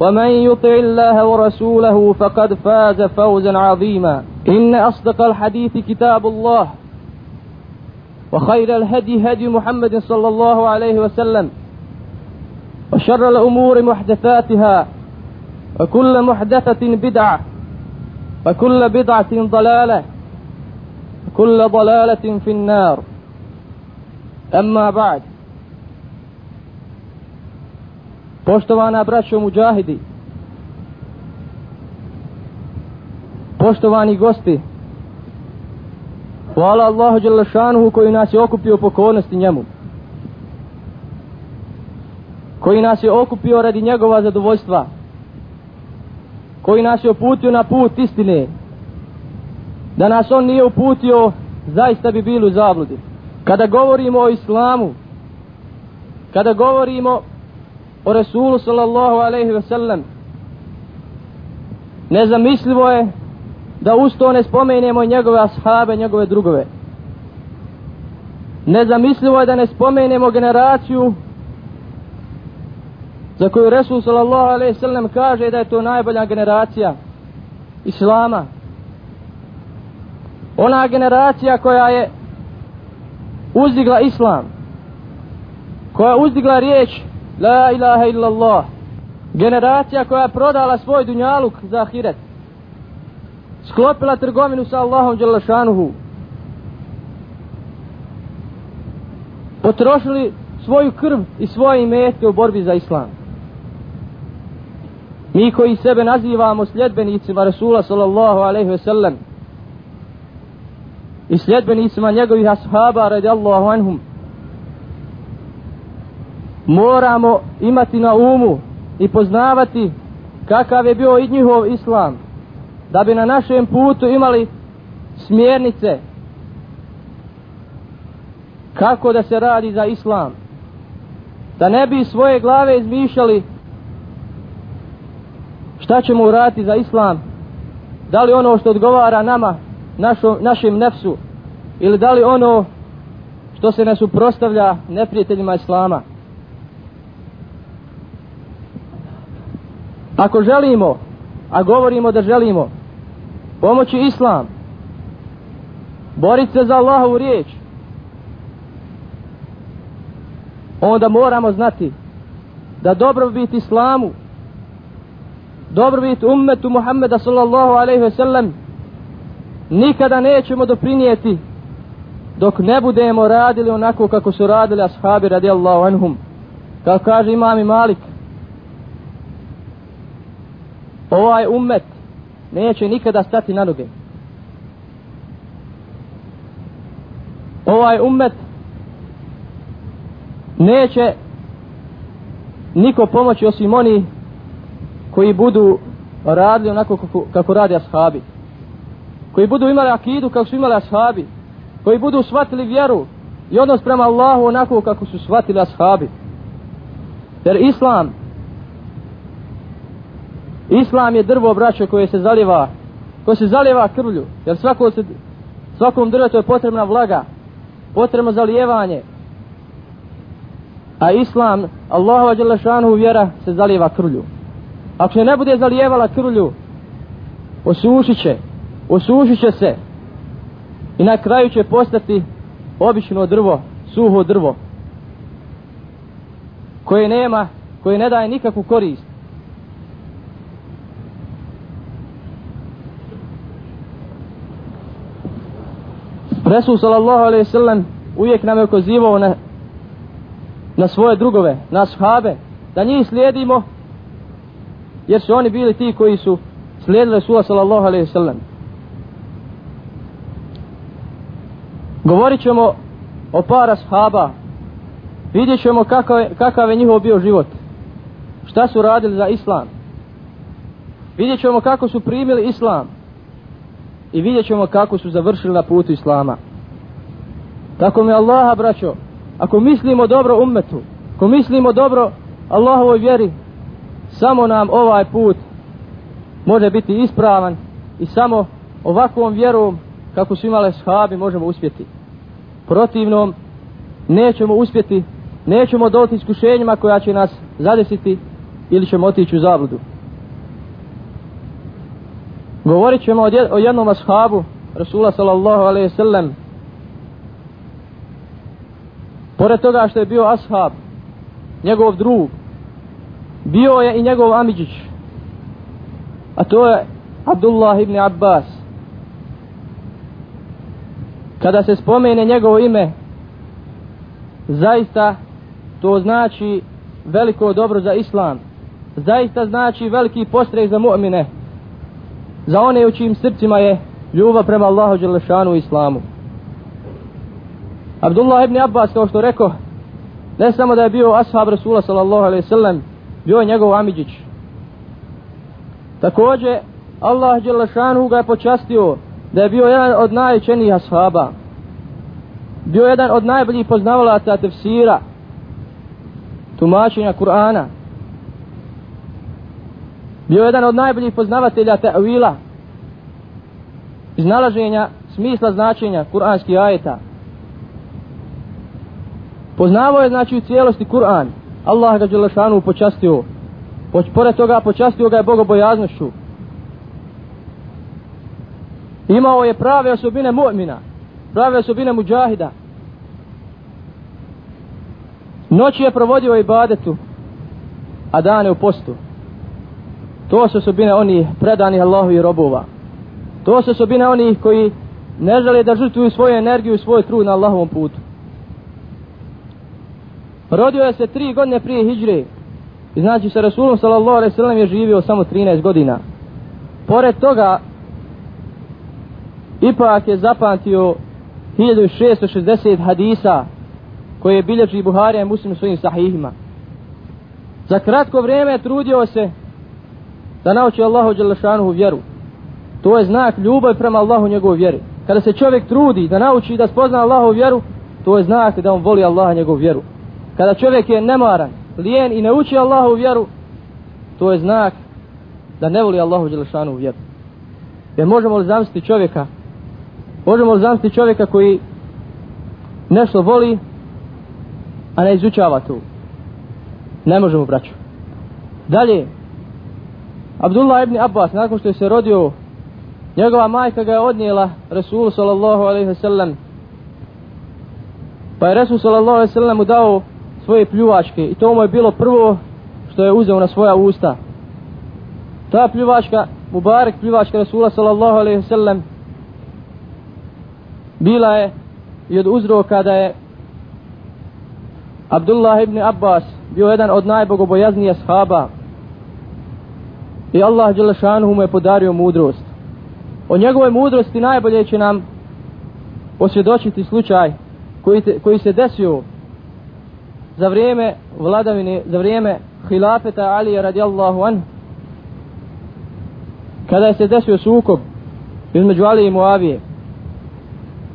ومن يطع الله ورسوله فقد فاز فوزا عظيما. إن أصدق الحديث كتاب الله وخير الهدي هدي محمد صلى الله عليه وسلم وشر الأمور محدثاتها وكل محدثة بدعة وكل بدعة ضلالة وكل ضلالة في النار. أما بعد Poštovana braćo muđahidi, poštovani gosti, hvala Allahu Đelešanuhu koji nas je okupio pokornosti njemu, koji nas je okupio radi njegova zadovoljstva, koji nas je uputio na put istine, da nas on nije uputio, zaista bi bili u zabludi. Kada govorimo o islamu, kada govorimo o Resulu sallallahu alaihi ve sellem nezamislivo je da usto ne spomenemo njegove ashabe, njegove drugove. Nezamislivo je da ne spomenemo generaciju za koju Resul sallallahu alaihi ve sellem kaže da je to najbolja generacija Islama. Ona generacija koja je uzdigla Islam, koja je uzdigla riječ La ilaha illallah. Generacija koja je prodala svoj dunjaluk za ahiret. Sklopila trgovinu sa Allahom Đelešanuhu. Potrošili svoju krv i svoje imetke u borbi za islam. Mi koji sebe nazivamo sljedbenicima Rasula sallallahu alaihi ve sellem i sljedbenicima njegovih ashaba radijallahu anhum moramo imati na umu i poznavati kakav je bio i njihov islam da bi na našem putu imali smjernice kako da se radi za islam. Da ne bi svoje glave izmišljali šta ćemo uraditi za islam da li ono što odgovara nama našo, našem nefsu ili da li ono što se ne suprostavlja neprijateljima islama. Ako želimo, a govorimo da želimo, pomoći islam, boriti se za Allahovu riječ, onda moramo znati da dobrobit islamu, dobrobit ummetu Muhammeda sallallahu alaihi ve sellem, nikada nećemo doprinijeti dok ne budemo radili onako kako su radili ashabi radijallahu anhum. Kao kaže imam i Malik, ovaj ummet neće nikada stati na noge. Ovaj ummet neće niko pomoći osim oni koji budu radili onako kako, kako radi ashabi. Koji budu imali akidu kako su imali ashabi. Koji budu shvatili vjeru i odnos prema Allahu onako kako su shvatili ashabi. Jer Islam Islam je drvo braćo koje se zaliva, koje se zaliva krvlju, jer svako se, svakom drvetu je potrebna vlaga, potrebno zalijevanje. A Islam, Allahova Đelešanu vjera se zaliva krvlju. Ako se ne bude zalijevala krvlju, osušit će, osušit će se i na kraju će postati obično drvo, suho drvo, koje nema, koje ne daje nikakvu korist. Resul sallallahu alaihi sallam uvijek nam je ukazivao na, na svoje drugove, na shabe, da njih slijedimo, jer su oni bili ti koji su slijedili Resula sallallahu alaihi sallam. Govorit ćemo o para shaba, vidjet ćemo kakav je, kakav je njihov bio život, šta su radili za islam, vidjet ćemo kako su primili islam i vidjet ćemo kako su završili na putu islama. Tako mi Allaha, braćo, ako mislimo dobro ummetu, ako mislimo dobro Allahovoj vjeri, samo nam ovaj put može biti ispravan i samo ovakvom vjerom kako su imale shabi možemo uspjeti. Protivnom nećemo uspjeti, nećemo doti iskušenjima koja će nas zadesiti ili ćemo otići u zabludu. Govorit ćemo o jednom ashabu Rasula sallallahu alaihi sallam. Pored toga što je bio ashab, njegov drug, bio je i njegov amidžić, a to je Abdullah ibn Abbas. Kada se spomene njegovo ime, zaista to znači veliko dobro za islam, zaista znači veliki postreh za mu'mine, za one u čijim srcima je ljubav prema Allahu Đelešanu i islamu. Abdullah ibn Abbas kao što rekao ne samo da je bio ashab Rasula sallallahu alaihi sallam bio je njegov amidžić također Allah Đelešanu ga je počastio da je bio jedan od najčenijih ashaba. Bio jedan od najboljih poznavalaca tefsira tumačenja Kur'ana bio jedan od najboljih poznavatelja ta'wila iznalaženja smisla značenja kur'anskih ajeta Poznavao je znači u cijelosti Kur'an. Allah ga Đelešanu počastio. Poč, pored toga počastio ga je bogobojaznošću. Imao je prave osobine mu'mina. Prave osobine muđahida. Noći je provodio ibadetu. A dane u postu. To su subine oni predanih Allahu i robova. To su subine oni koji ne žele da žrtvuju svoju energiju i svoj trud na Allahovom putu. Rodio je se tri godine prije hijdžre. I znači sa Rasulom sallallahu alaihi sallam je živio samo 13 godina. Pored toga, ipak je zapamtio 1660 hadisa koje je bilježi Buharija i Muslim svojim sahihima. Za kratko vrijeme trudio se da nauči Allahu Đelešanuhu vjeru. To je znak ljubav prema Allahu njegovu vjeru. Kada se čovjek trudi da nauči da spozna Allahu vjeru, to je znak da on voli Allaha njegovu vjeru kada čovjek je nemaran, lijen i ne uči Allahu vjeru, to je znak da ne voli Allahu Đelešanuhu vjeru. Jer možemo li zamisliti čovjeka, možemo li zamisliti čovjeka koji nešto voli, a ne izučava to. Ne možemo braću. Dalje, Abdullah ibn Abbas, nakon što je se rodio, njegova majka ga je odnijela Rasul sallallahu alaihi ve sellem. pa je Rasul sallallahu alaihi ve sellem mu dao svoje pljuvačke i to mu je bilo prvo što je uzeo na svoja usta. Ta pljuvačka, Mubarek pljuvačka Rasula sallallahu alaihi sellem bila je i od uzroka da je Abdullah ibn Abbas bio jedan od najbogobojaznijih shaba i Allah Đelešanuhu mu je podario mudrost. O njegove mudrosti najbolje će nam osvjedočiti slučaj koji, te, koji se desio za vrijeme vladavine, za vrijeme hilafeta Alija radijallahu an kada je se desio sukob između Ali i Muavije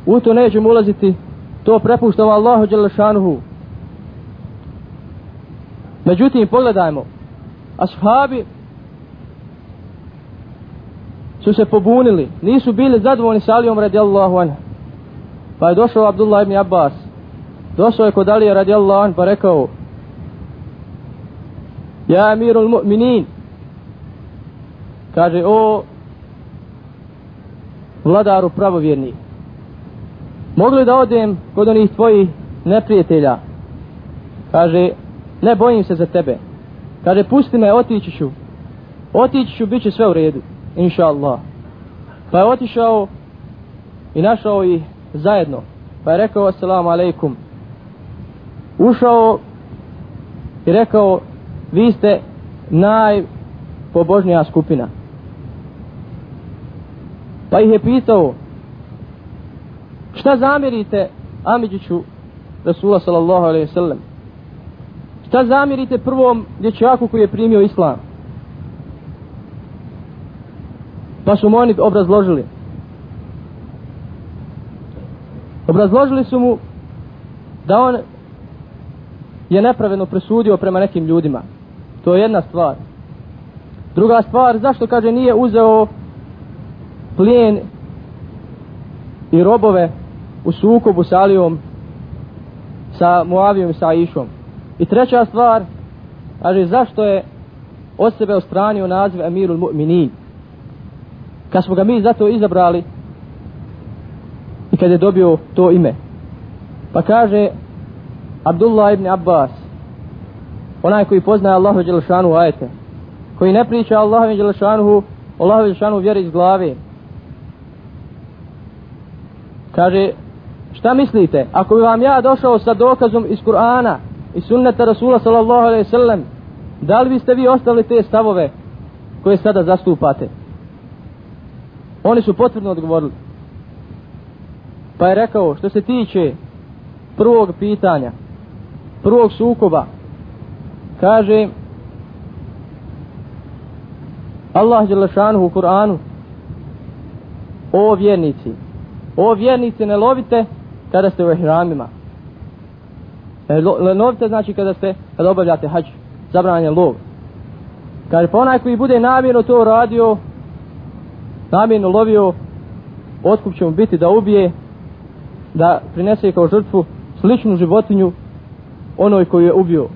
u to nećemo ulaziti to prepuštava Allahu Đelešanuhu međutim pogledajmo ashabi su se pobunili nisu bili zadovoljni sa Alijom radijallahu an pa je došao Abdullah ibn Abbas. Došao je kod Alije radijallahu anh pa rekao Ja amirul mu'minin. Kaže o vladaru pravovjerni mogli da odem kod onih tvojih neprijatelja? Kaže ne bojim se za tebe. Kaže pusti me otići ću. Otići ću bit će sve u redu inša Allah pa je otišao i našao ih zajedno. Pa je rekao assalamu alaikum. Ušao i rekao vi ste najpobožnija skupina. Pa ih je pitao šta zamjerite Amidžiću Rasula sallallahu alaihi sallam šta zamjerite prvom dječaku koji je primio islam pa su mu oni obrazložili. Obrazložili su mu da on je nepravedno presudio prema nekim ljudima. To je jedna stvar. Druga stvar zašto kaže nije uzeo plijen i robove u sukobu sa Alijom sa Moavijom i sa Išom. i treća stvar kaže zašto je od sebe ostranio naziv Emirul Mu'minin? Kad smo ga mi zato izabrali i kad je dobio to ime. Pa kaže Abdullah ibn Abbas onaj koji poznaje Allahu Đelšanu ajete koji ne priča Allahu Đelšanu, Allahu Đelšanu vjeri iz glave. Kaže šta mislite? Ako bi vam ja došao sa dokazom iz Kur'ana i sunneta Rasula sallallahu alaihi sallam da li biste vi ostali te stavove koje sada zastupate? Oni su potvrdno odgovorili. Pa je rekao što se tiče prvog pitanja prvog sukoba kaže Allah Đelešanu u Kur'anu o vjernici o vjernici ne lovite kada ste u ihramima. Ne lovite znači kada ste kada obavljate hađ zabranjen lov. Kaže pa onaj koji bude namjerno to radio namjerno lovio otkup će mu biti da ubije da prinese kao žrtvu sličnu životinju onoj koju je ubio.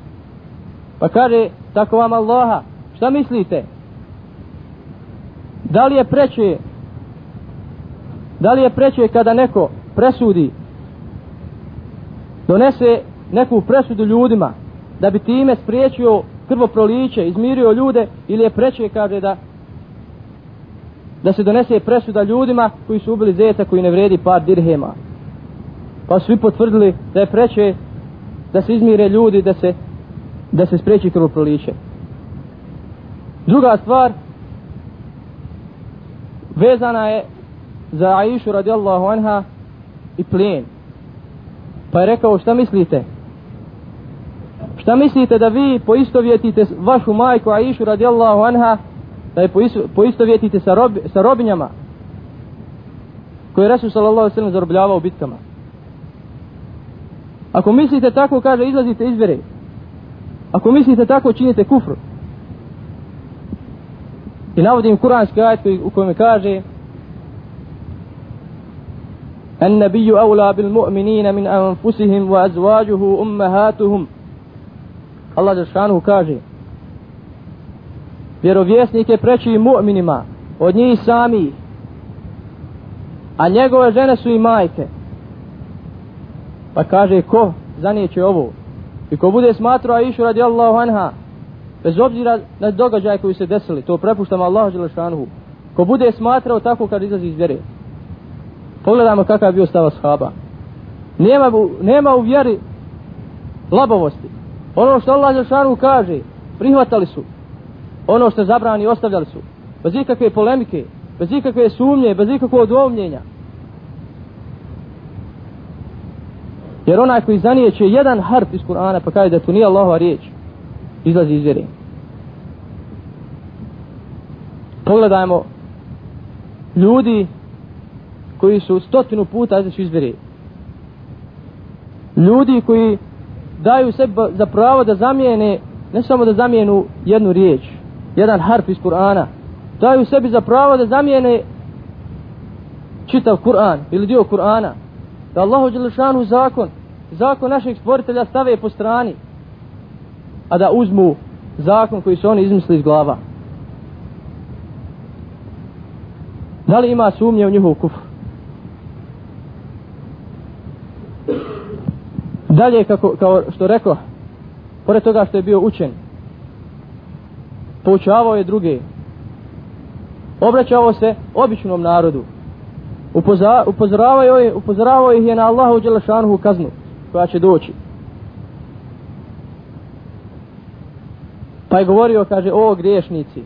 Pa kaže tako vam Allaha šta mislite? Da li je preče da li je preče kada neko presudi donese neku presudu ljudima da bi time spriječio krvoproliće, izmirio ljude ili je preče kaže da da se donese presuda ljudima koji su ubili zeta koji ne vredi par dirhema pa svi potvrdili da je preče da se izmire ljudi da se da se spreči krvoproliće druga stvar vezana je za Aishu radijallahu anha i plijen. Pa je rekao šta mislite? Šta mislite da vi poistovjetite vašu majku Aishu radijallahu anha da je poistovjetite sa, rob, sa robinjama koje je Resul sallallahu sallam zarobljavao u bitkama? Ako mislite tako, kaže, izlazite iz vere. Ako mislite tako, činite kufr. I navodim kuranski ajet u kojem kaže النبي أولى بالمؤمنين من أنفسهم وأزواجه أمهاتهم Allah Žešanuhu kaže Vjerovjesnik vjerovjesnike preći mu'minima od njih sami a njegove žene su i majke pa kaže ko zanijeće ovo i ko bude smatrao Aishu radijallahu anha bez obzira na događaje koji se desili to prepuštam Allahu Đelešanuhu ko bude smatrao tako kad izlazi iz vjere pogledamo kakav je bio stav ashaba. Nema, nema u vjeri labovosti. Ono što Allah Đelešanuhu kaže, prihvatali su. Ono što zabrani, ostavljali su. Bez ikakve polemike, bez ikakve sumnje, bez ikakvog odvomljenja. Jer onaj koji zanijeće jedan harf iz Kur'ana pa kaže da to nije Allahova riječ, izlazi iz vjere. Pogledajmo ljudi koji su stotinu puta izaći iz vjere. Ljudi koji daju sebi za pravo da zamijene, ne samo da zamijenu jednu riječ, jedan harf iz Kur'ana, daju sebi za pravo da zamijene čitav Kur'an ili dio Kur'ana. Da Allahu Đelešanu zakon, zakon našeg stvoritelja stave po strani, a da uzmu zakon koji su oni izmislili iz glava. Da li ima sumnje u njihov kufr? Dalje, kako, kao što rekao, pored toga što je bio učen, poučavao je druge, obraćao se običnom narodu, upozoravao, upozoravao ih je na Allahu Đelešanuhu kaznu koja će doći. Pa je govorio, kaže, o griješnici,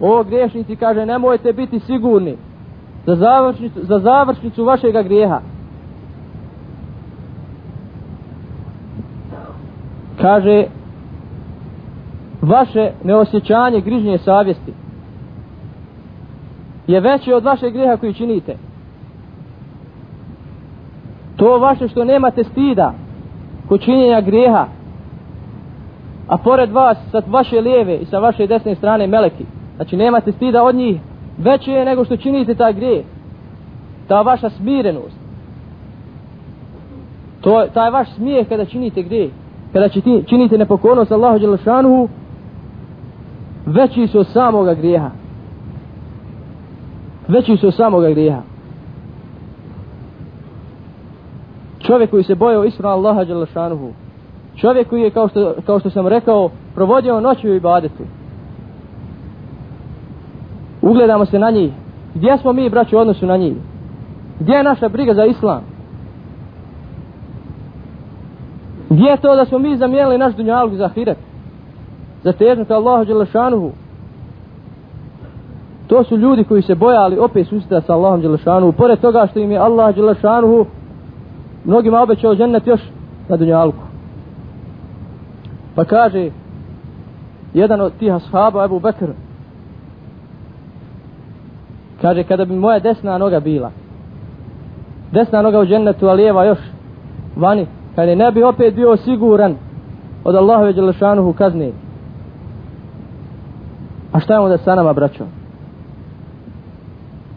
o griješnici, kaže, nemojte biti sigurni za završnicu, za završnicu vašeg grijeha. Kaže, vaše neosjećanje grižnje savjesti je veće od vašeg grijeha koji činite. To vaše što nemate stida kod činjenja grijeha, a pored vas sa vaše lijeve i sa vaše desne strane meleki, znači nemate stida od njih, veće je nego što činite taj grijeh. Ta vaša smirenost. To, taj vaš smijeh kada činite grijeh, kada činite nepokornost Allahu Đelešanuhu, veći su od samoga grijeha. Veći su od samoga grijeha. Čovjek koji se bojao isra Allaha Đelešanuhu, čovjek koji je, kao što, kao što sam rekao, provodio noći u ibadetu, ugledamo se na njih. Gdje smo mi, braći, u odnosu na njih? Gdje je naša briga za islam? Gdje je to da smo mi zamijenili naš dunjalog za hiret? Za Allahu Đelešanuhu? To su ljudi koji se bojali opet susreta sa Allahom Đelešanuhu. Pored toga što im je Allah Đelešanuhu mnogima obećao džennet još na dunjalku. Pa kaže jedan od tih ashaba Ebu Bekr kaže kada bi moja desna noga bila desna noga u džennetu a lijeva još vani kada ne bi opet bio siguran od Allahove Đelešanuhu kazne a šta je onda sa nama braćo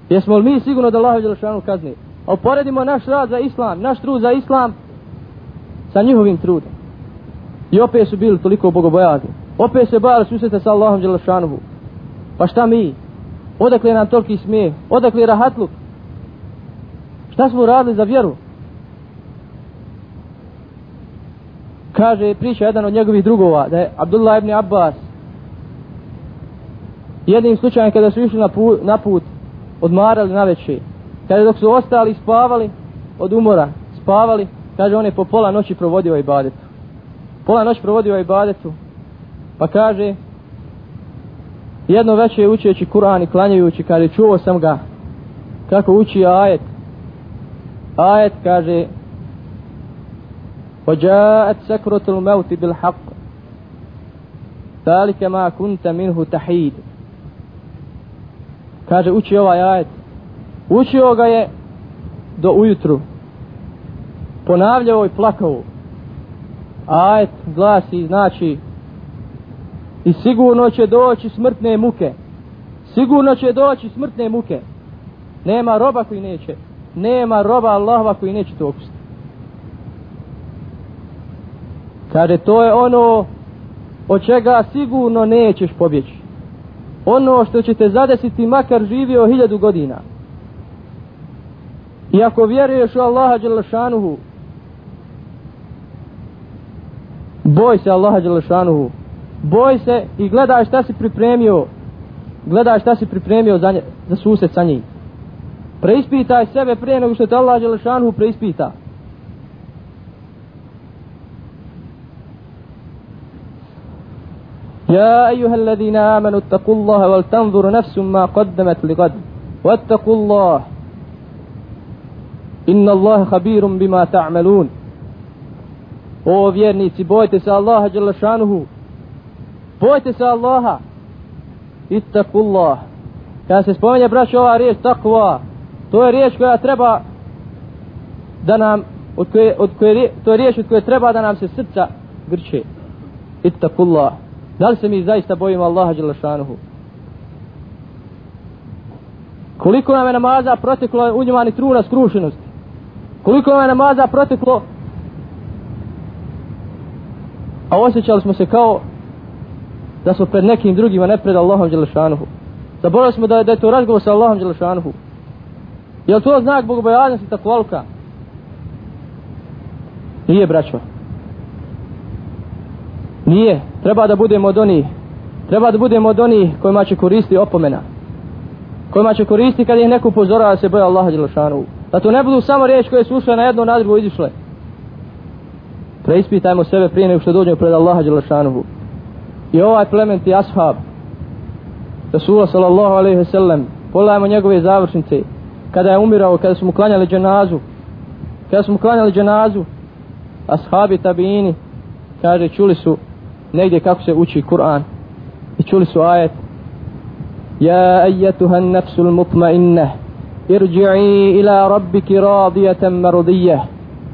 jesmo li mi sigurno da Allahove Đelešanuhu kazni? a uporedimo naš rad za islam naš trud za islam sa njihovim trudom i opet su bili toliko bogobojazni opet se bojali susreta sa Allahom Đelešanovu. pa šta mi Odakle nam toliki smije? Odakle rahatluk? Šta smo radili za vjeru? Kaže, priča jedan od njegovih drugova, da je Abdullah ibn Abbas jednim slučajem kada su išli na put, na put odmarali na večer, kada dok su ostali spavali od umora, spavali, kaže, on je po pola noći provodio ibadetu. Pola noći provodio ibadetu, pa kaže, jedno veće učeći Kur'an i klanjajući kaže čuo sam ga kako uči ajet ajet kaže وجاءت سكرة الموت بالحق ذلك ما كنت منه تحيد kaže uči ovaj ajet učio ga je do ujutru ponavljao i plakao ajet glasi znači I sigurno će doći smrtne muke. Sigurno će doći smrtne muke. Nema roba koji neće. Nema roba Allahova koji neće to opustiti. Kaže, to je ono od čega sigurno nećeš pobjeći. Ono što će te zadesiti makar živio hiljadu godina. I ako vjeruješ u Allaha Đelešanuhu, boj se Allaha Đelešanuhu, boj se i gledaj šta si pripremio. Gledaj šta si pripremio za, nje, za sused sa njim. Preispitaj sebe prije nego što te Allah Đelešanuhu preispita. يا أيها الذين آمنوا اتقوا الله ولتنظر نفس ما قدمت لغد واتقوا الله إن الله خبير بما تعملون O vjernici, bojte se Allaha Đelešanuhu bojte se Allaha ittakullah kada se spomenje braću ova riječ takva to je riječ koja treba da nam od koje, od koje, to je riječ od koje treba da nam se srca grče ittakullah da li se mi zaista bojimo Allaha Đelešanuhu koliko nam je namaza proteklo u njima ni truna skrušenosti koliko nam je namaza proteklo a osjećali smo se kao da smo pred nekim drugima ne pred Allahom Đelešanuhu. Zaboravili smo da je, da je to razgovor sa Allahom Đelešanuhu. Je li to znak bogobojaznosti takvalka? Nije, braćo. Nije. Treba da budemo od onih. Treba da budemo od onih kojima će koristi opomena. kojima će koristiti kad ih neko upozorava da se boja Allaha Đelešanu. Da to ne budu samo riječi koje su ušle na jedno, na drugo izišle. Preispitajmo sebe prije nego što dođemo pred Allaha Đelešanu. I ovaj plementi ashab, Rasula sallallahu alaihi ve sellem, pogledajmo njegove završnice, kada je umirao, kada su mu klanjali dženazu, kada su mu klanjali dženazu, ashabi tabini, kaže, čuli su negdje kako se uči Kur'an, i čuli su ajet, Ja ajetuha nafsul mutmainneh irji'i ila rabbiki radijatan mardijah,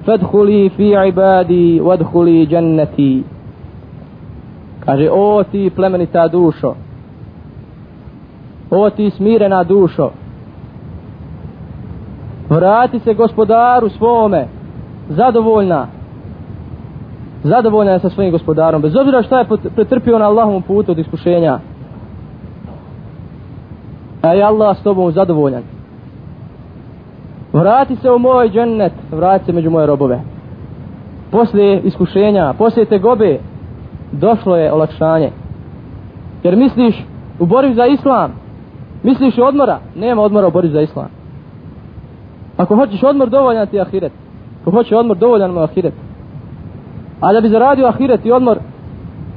fadhuli fi ibadi, vadhuli jannati. Kaže, o ti plemenita dušo, o ti smirena dušo, vrati se gospodaru svome, zadovoljna, zadovoljna je sa svojim gospodarom, bez obzira šta je pretrpio na Allahovom putu od iskušenja. A je Allah s tobom zadovoljan. Vrati se u moj džennet, vrati se među moje robove. Poslije iskušenja, poslije te gobe, došlo je olakšanje. Jer misliš u borbi za islam, misliš u odmora, nema odmora u borbi za islam. Ako hoćeš odmor, dovoljan ti ahiret. Ako hoćeš odmor, dovoljan mu ahiret. A da bi zaradio ahiret i odmor,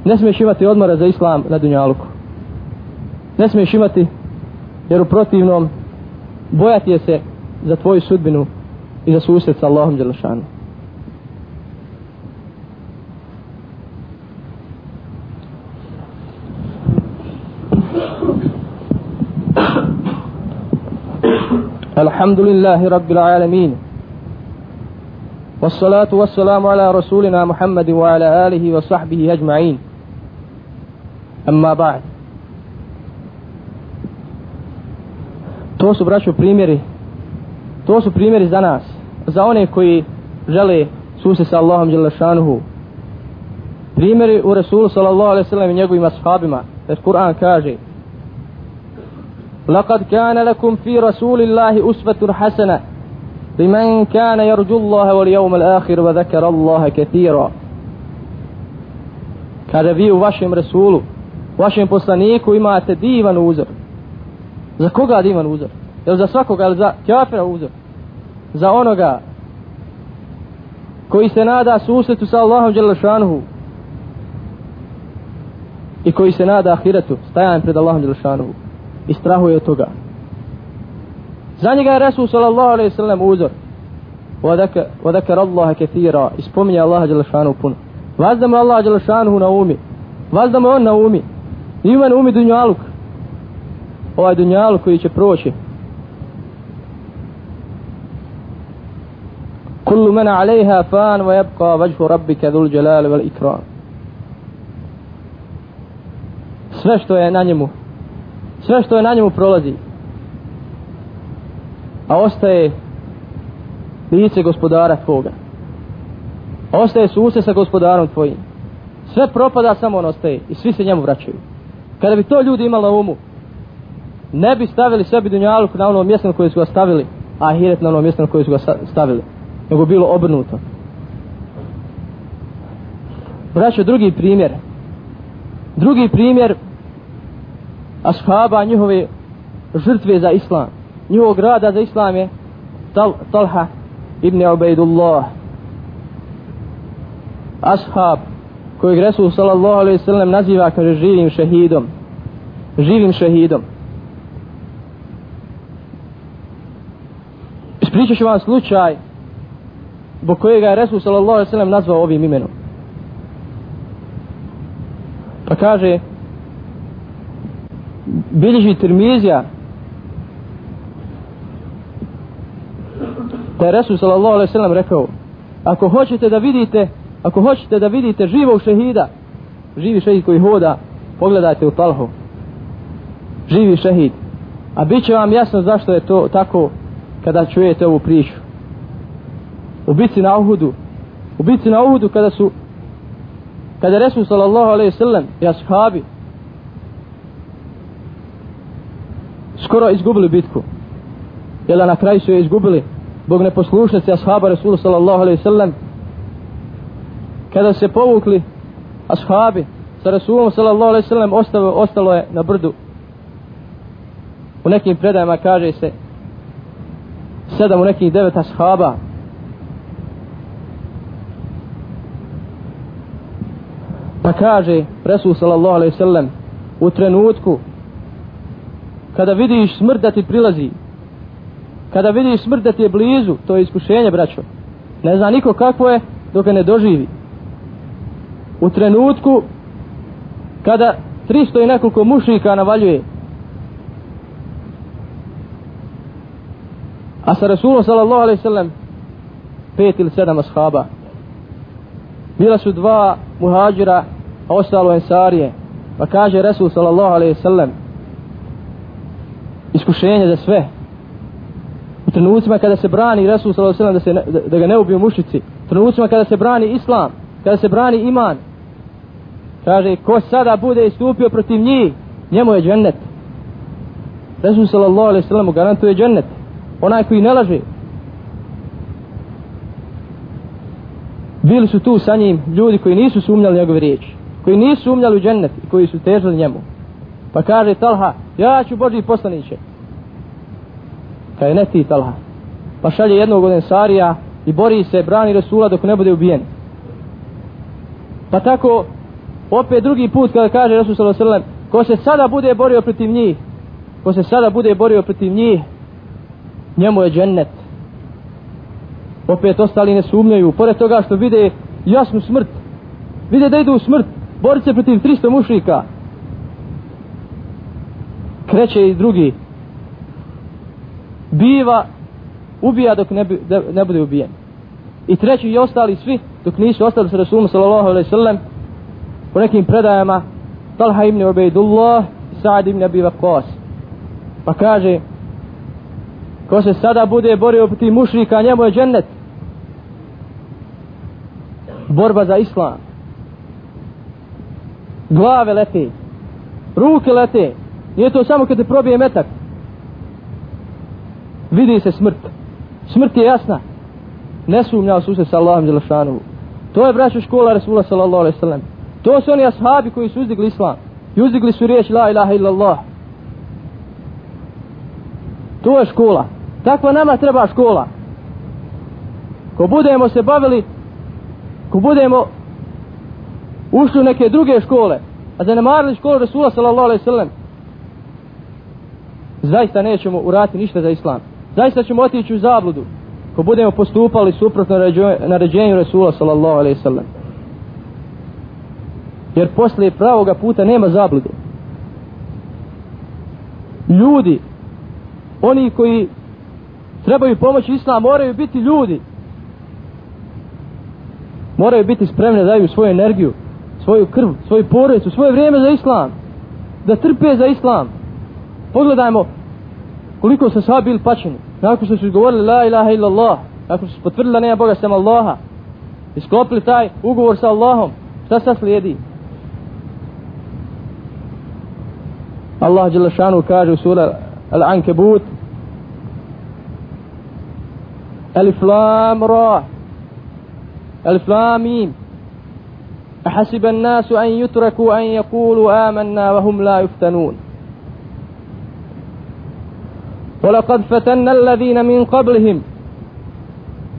ne smiješ imati odmora za islam na dunjaluku. Ne smiješ imati, jer u protivnom bojati je se za tvoju sudbinu i za susret sa Allahom Đelešanu. الحمد لله رب العالمين والصلاة والسلام على رسولنا محمد وعلى آله وصحبه أجمعين أما بعد To su braćo primjeri To su primjeri za nas Za one koji žele Suse sa Allahom Đelešanuhu Primjeri u Rasulu sallallahu alaihi sallam i njegovim ashabima Jer Kur'an kaže لقد كان لكم في رسول الله أسوة حسنة لمن كان يرجو الله واليوم الآخر وذكر الله كثيرا kada vi u vašem Rasulu, vašem poslaniku imate divan uzor. Za koga divan uzor? Jel za svakoga, ili za kafira uzor? Za onoga koji se nada susretu sa Allahom Đelešanuhu i koji se nada ahiretu, stajan pred Allahom Đelešanuhu i strahuje od toga. Za njega je Resul sallallahu alaihi sallam uzor. Wadakar Allaha kathira. I spominje Allaha Đelešanu puno. Vazda mu Allaha Đelešanu na umi. Vazda mu on na umi. Ima na umi dunjaluk. Ovaj dunjaluk koji će proći. كل من عليها فان ويبقى وجه ربك ذو الجلال والإكرام sve što je na njemu sve što je na njemu prolazi a ostaje lice gospodara tvoga. Ostaje suse sa gospodarom tvojim. Sve propada samo on ostaje i svi se njemu vraćaju. Kada bi to ljudi imali na umu ne bi stavili sebi dunjaluk na ono mjesto na koje su ga stavili a ahiret na ono mjesto na koje su ga stavili nego bilo obrnuto. Braćo drugi primjer. Drugi primjer ashaba njihove žrtve za islam njihovog rada za islam je Tal, Talha ibn Ubaidullah ashab kojeg Resul sallallahu alaihi sallam naziva kaže živim šehidom. Živim šehidom. Ispričat ću vam slučaj zbog kojega je Resul sallallahu alaihi sallam nazvao ovim imenom. Pa kaže bilježi Tirmizija da je Resul sallallahu alaihi sallam rekao? Ako hoćete da vidite ako hoćete da vidite živog šehida živi šehid koji hoda pogledajte u talhu. Živi šehid. A bit će vam jasno zašto je to tako kada čujete ovu priču. U bici na Uhudu. U bici na Uhudu kada su kada je Resul sallallahu alaihi sallam i ashabi skoro izgubili bitku. Jel na kraju su je izgubili? Zbog neposlušnosti ashaba Rasulu sallallahu alaihi sallam. Kada se povukli ashabi sa Rasulom sallallahu alaihi sallam ostalo, ostalo je na brdu u nekim predajama kaže se sedam u nekih devet ashaba pa kaže Resul sallallahu alaihi sallam u trenutku kada vidiš smrt da ti prilazi kada vidiš smrt da ti je blizu to je iskušenje braćo. Ne zna niko kako je dok ga ne doživi. U trenutku kada 300 i nekoliko mušnika navaljuje. A sa Rasulom sallallahu alaihi sallam pet ili sedam ashaba. Bila su dva muhađira a ostalo ensarije pa kaže Rasul sallallahu alaihi sallam iskušenje za sve trenucima kada se brani Rasul sallallahu da, se, da, da ga ne ubiju mušici trenucima kada se brani islam kada se brani iman. Kaže ko sada bude istupio protiv njih njemu je džennet. Resul sallallahu alaihi sallam garantuje džennet. Onaj koji ne laže. Bili su tu sa njim ljudi koji nisu sumnjali njegove riječi koji nisu sumnjali u džennet i koji su težili njemu. Pa kaže Talha ja ću Boži poslaniće kaže je neti Talha. Pa šalje jednog od ensarija i bori se, brani Resula dok ne bude ubijen. Pa tako opet drugi put kada kaže Resul sallallahu alejhi ve ko se sada bude borio protiv njih ko se sada bude borio protiv njih njemu je džennet. Opet ostali ne sumnjaju. Pored toga što vide jasnu smrt vide da idu u smrt borit se protiv 300 mušrika. Kreće i drugi biva ubija dok ne, ne bude ubijen. I treći i ostali svi dok nisu ostali sa Rasulom sallallahu alaihi sallam u nekim predajama Talha ibn Ubejdullah Sa'ad ibn Abi Waqqas. Pa kaže ko se sada bude borio protiv mušrika njemu je džennet. Borba za islam. Glave lete ruke lete. Nije to samo kad te probije metak vidi se smrt smrt je jasna ne sumnjao su se sa Allahom Đelešanu to je braćo škola Resula sallallahu alaihi sallam To su oni ashabi koji su uzdigli islam. I uzdigli su riječ la ilaha illallah. To je škola. Takva nama treba škola. Ko budemo se bavili, ko budemo ušli u neke druge škole, a zanemarili školu Resula sallallahu alaihi sallam, zaista nećemo urati ništa za islam. Zaista ćemo otići u zabludu. Ko budemo postupali suprotno naređenju Rasula sallallahu alaihi sallam. Jer posle pravoga puta nema zablude. Ljudi oni koji trebaju pomoći islam moraju biti ljudi. Moraju biti spremni da daju svoju energiju svoju krv, svoju porodicu, svoje vrijeme za islam da trpe za islam. Pogledajmo koliko su sva bili pačeni nakon što su govorili la ilaha illa Allah nakon što su potvrdili da nema Boga sem Allaha isklopili taj ugovor sa Allahom šta sad slijedi الله جل شانه كاجو سورة العنكبوت ألف لام را ألف لام ميم أحسب الناس أن يتركوا أن يقولوا آمنا وهم لا يفتنون ولقد فتنا الذين من قبلهم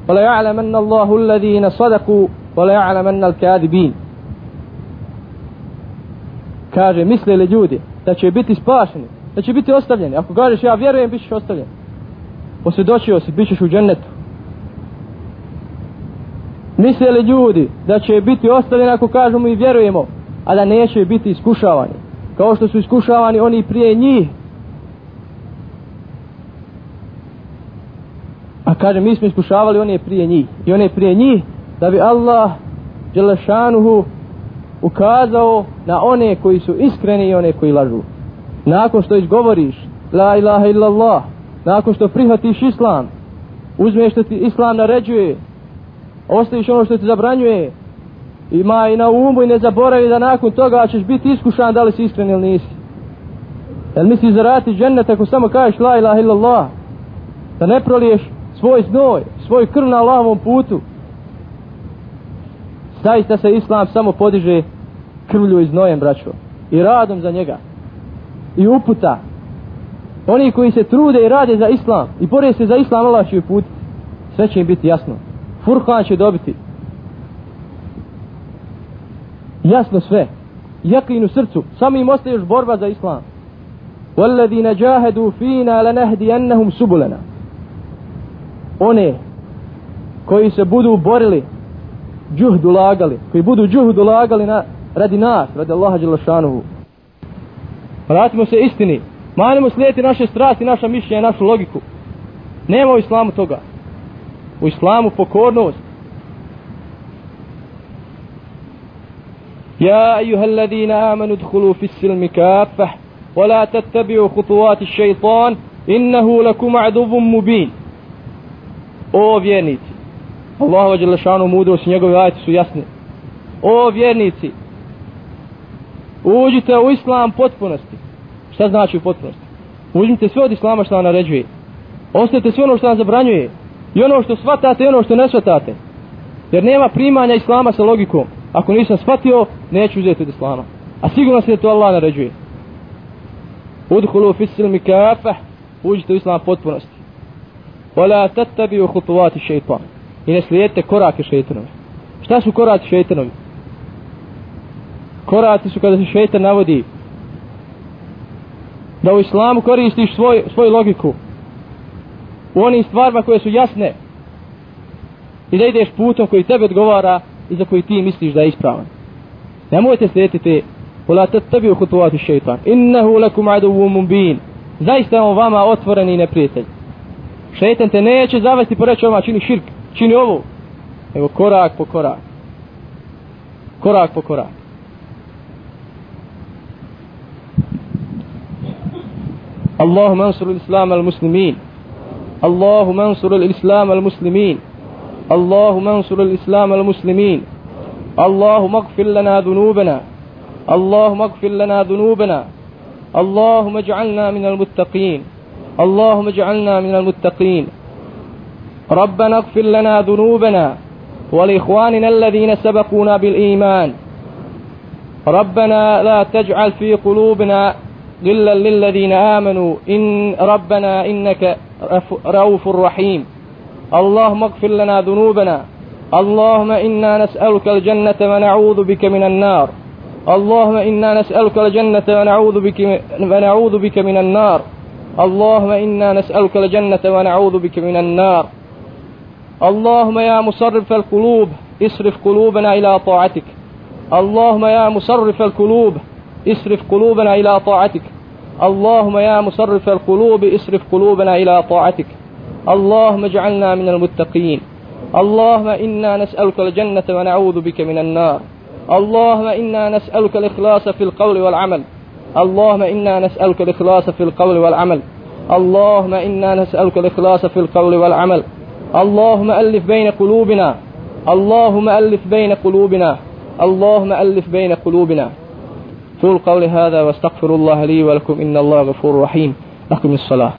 وليعلمن الله الذين صدقوا وليعلمن الكاذبين كاجي مثل لجودي da će biti spašeni, da će biti ostavljeni. Ako kažeš ja vjerujem, bit ćeš ostavljen. Posvjedočio si, bit ćeš u džennetu. Misle li ljudi da će biti ostavljeni ako kažemo i vjerujemo, a da neće biti iskušavani. Kao što su iskušavani oni prije njih. A kaže, mi smo iskušavali one prije njih. I one prije njih, da bi Allah, Đelešanuhu, ukazao na one koji su iskreni i one koji lažu. Nakon što izgovoriš La ilaha illallah, nakon što prihvatiš islam, uzmeš što ti islam naređuje, ostaviš ono što ti zabranjuje, ima i na umu i ne zaboravi da nakon toga ćeš biti iskušan da li si iskren ili nisi. Jel misliš zarati džennet ako samo kažeš la ilaha illallah, da ne proliješ svoj znoj, svoj krv na Allahovom putu, zaista se islam samo podiže krvlju i znojem braćo i radom za njega i uputa oni koji se trude i rade za islam i bore se za islam Allah će put sve će im biti jasno Furkan će dobiti jasno sve jakin u srcu samo im ostaje još borba za islam والذين جاهدوا فينا لنهدينهم سبلنا one koji se budu borili džuhdu lagali koji budu džuhdu lagali na, radi nas radi Allaha Đelešanuhu vratimo se istini manimo slijeti naše strasti naša mišljenja našu logiku nema u islamu toga u islamu pokornost يا أيها الذين آمنوا ادخلوا في السلم كافة ولا تتبعوا خطوات الشيطان إنه لكم عدو مبين O vjernici Allahova Đelešanu mudrost i njegove ajte su jasne O vjernici Uđite u islam potpunosti. Šta znači u potpunosti? Uzmite sve od islama što vam naređuje. Ostavite sve ono što vam zabranjuje. I ono što shvatate i ono što ne shvatate. Jer nema primanja islama sa logikom. Ako nisam shvatio, neću uzeti od islama. A sigurno se da to Allah naređuje. Udhulu fisil mi kafah. Uđite u islam potpunosti. Wala tattabi u hutuvati šeitan I ne slijedite korake šeitanovi Šta su koraci šeitanovi? Koraci su kada se šeitan navodi da u islamu koristiš svoj, svoju logiku u onim stvarima koje su jasne i da ideš putom koji tebe odgovara i za koji ti misliš da je ispravan. Nemojte slijediti te Ula tebi u hutuvati šeitan. Innehu lakum aduvu mubin. Zaista on vama otvoreni neprijatelj. Šeitan te neće zavesti po reći čini širk, čini ovo. Evo korak po korak. Korak po korak. اللهم انصر الإسلام المسلمين اللهم انصر الإسلام المسلمين اللهم انصر الإسلام المسلمين اللهم اغفر لنا ذنوبنا اللهم اغفر لنا ذنوبنا اللهم اجعلنا من المتقين اللهم اجعلنا من المتقين. ربنا اغفر لنا ذنوبنا ولإخواننا الذين سبقونا بالإيمان. ربنا لا تجعل في قلوبنا غلا للذين آمنوا. إن ربنا إنك رؤوف رحيم. اللهم اغفر لنا ذنوبنا. اللهم إنا نسألك الجنة ونعوذ بك من النار. اللهم إنا نسألك الجنة ونعوذ بك ونعوذ بك من النار. اللهم إنا نسألك الجنة ونعوذ بك من النار. اللهم يا مصرف القلوب اصرف قلوبنا إلى طاعتك. اللهم يا مصرف القلوب اصرف قلوبنا إلى طاعتك. اللهم يا مصرف القلوب اصرف قلوبنا إلى طاعتك. اللهم اجعلنا من المتقين. اللهم إنا نسألك الجنة ونعوذ بك من النار. اللهم إنا نسألك الإخلاص في القول والعمل. اللهم إنا نسألك الإخلاص في القول والعمل. اللهم إنا نسألك الإخلاص في القول والعمل. اللهم ألف بين قلوبنا. اللهم ألف بين قلوبنا. اللهم ألف بين قلوبنا. قول قولي هذا واستغفر الله لي ولكم إن الله غفور رحيم. أقم الصلاة.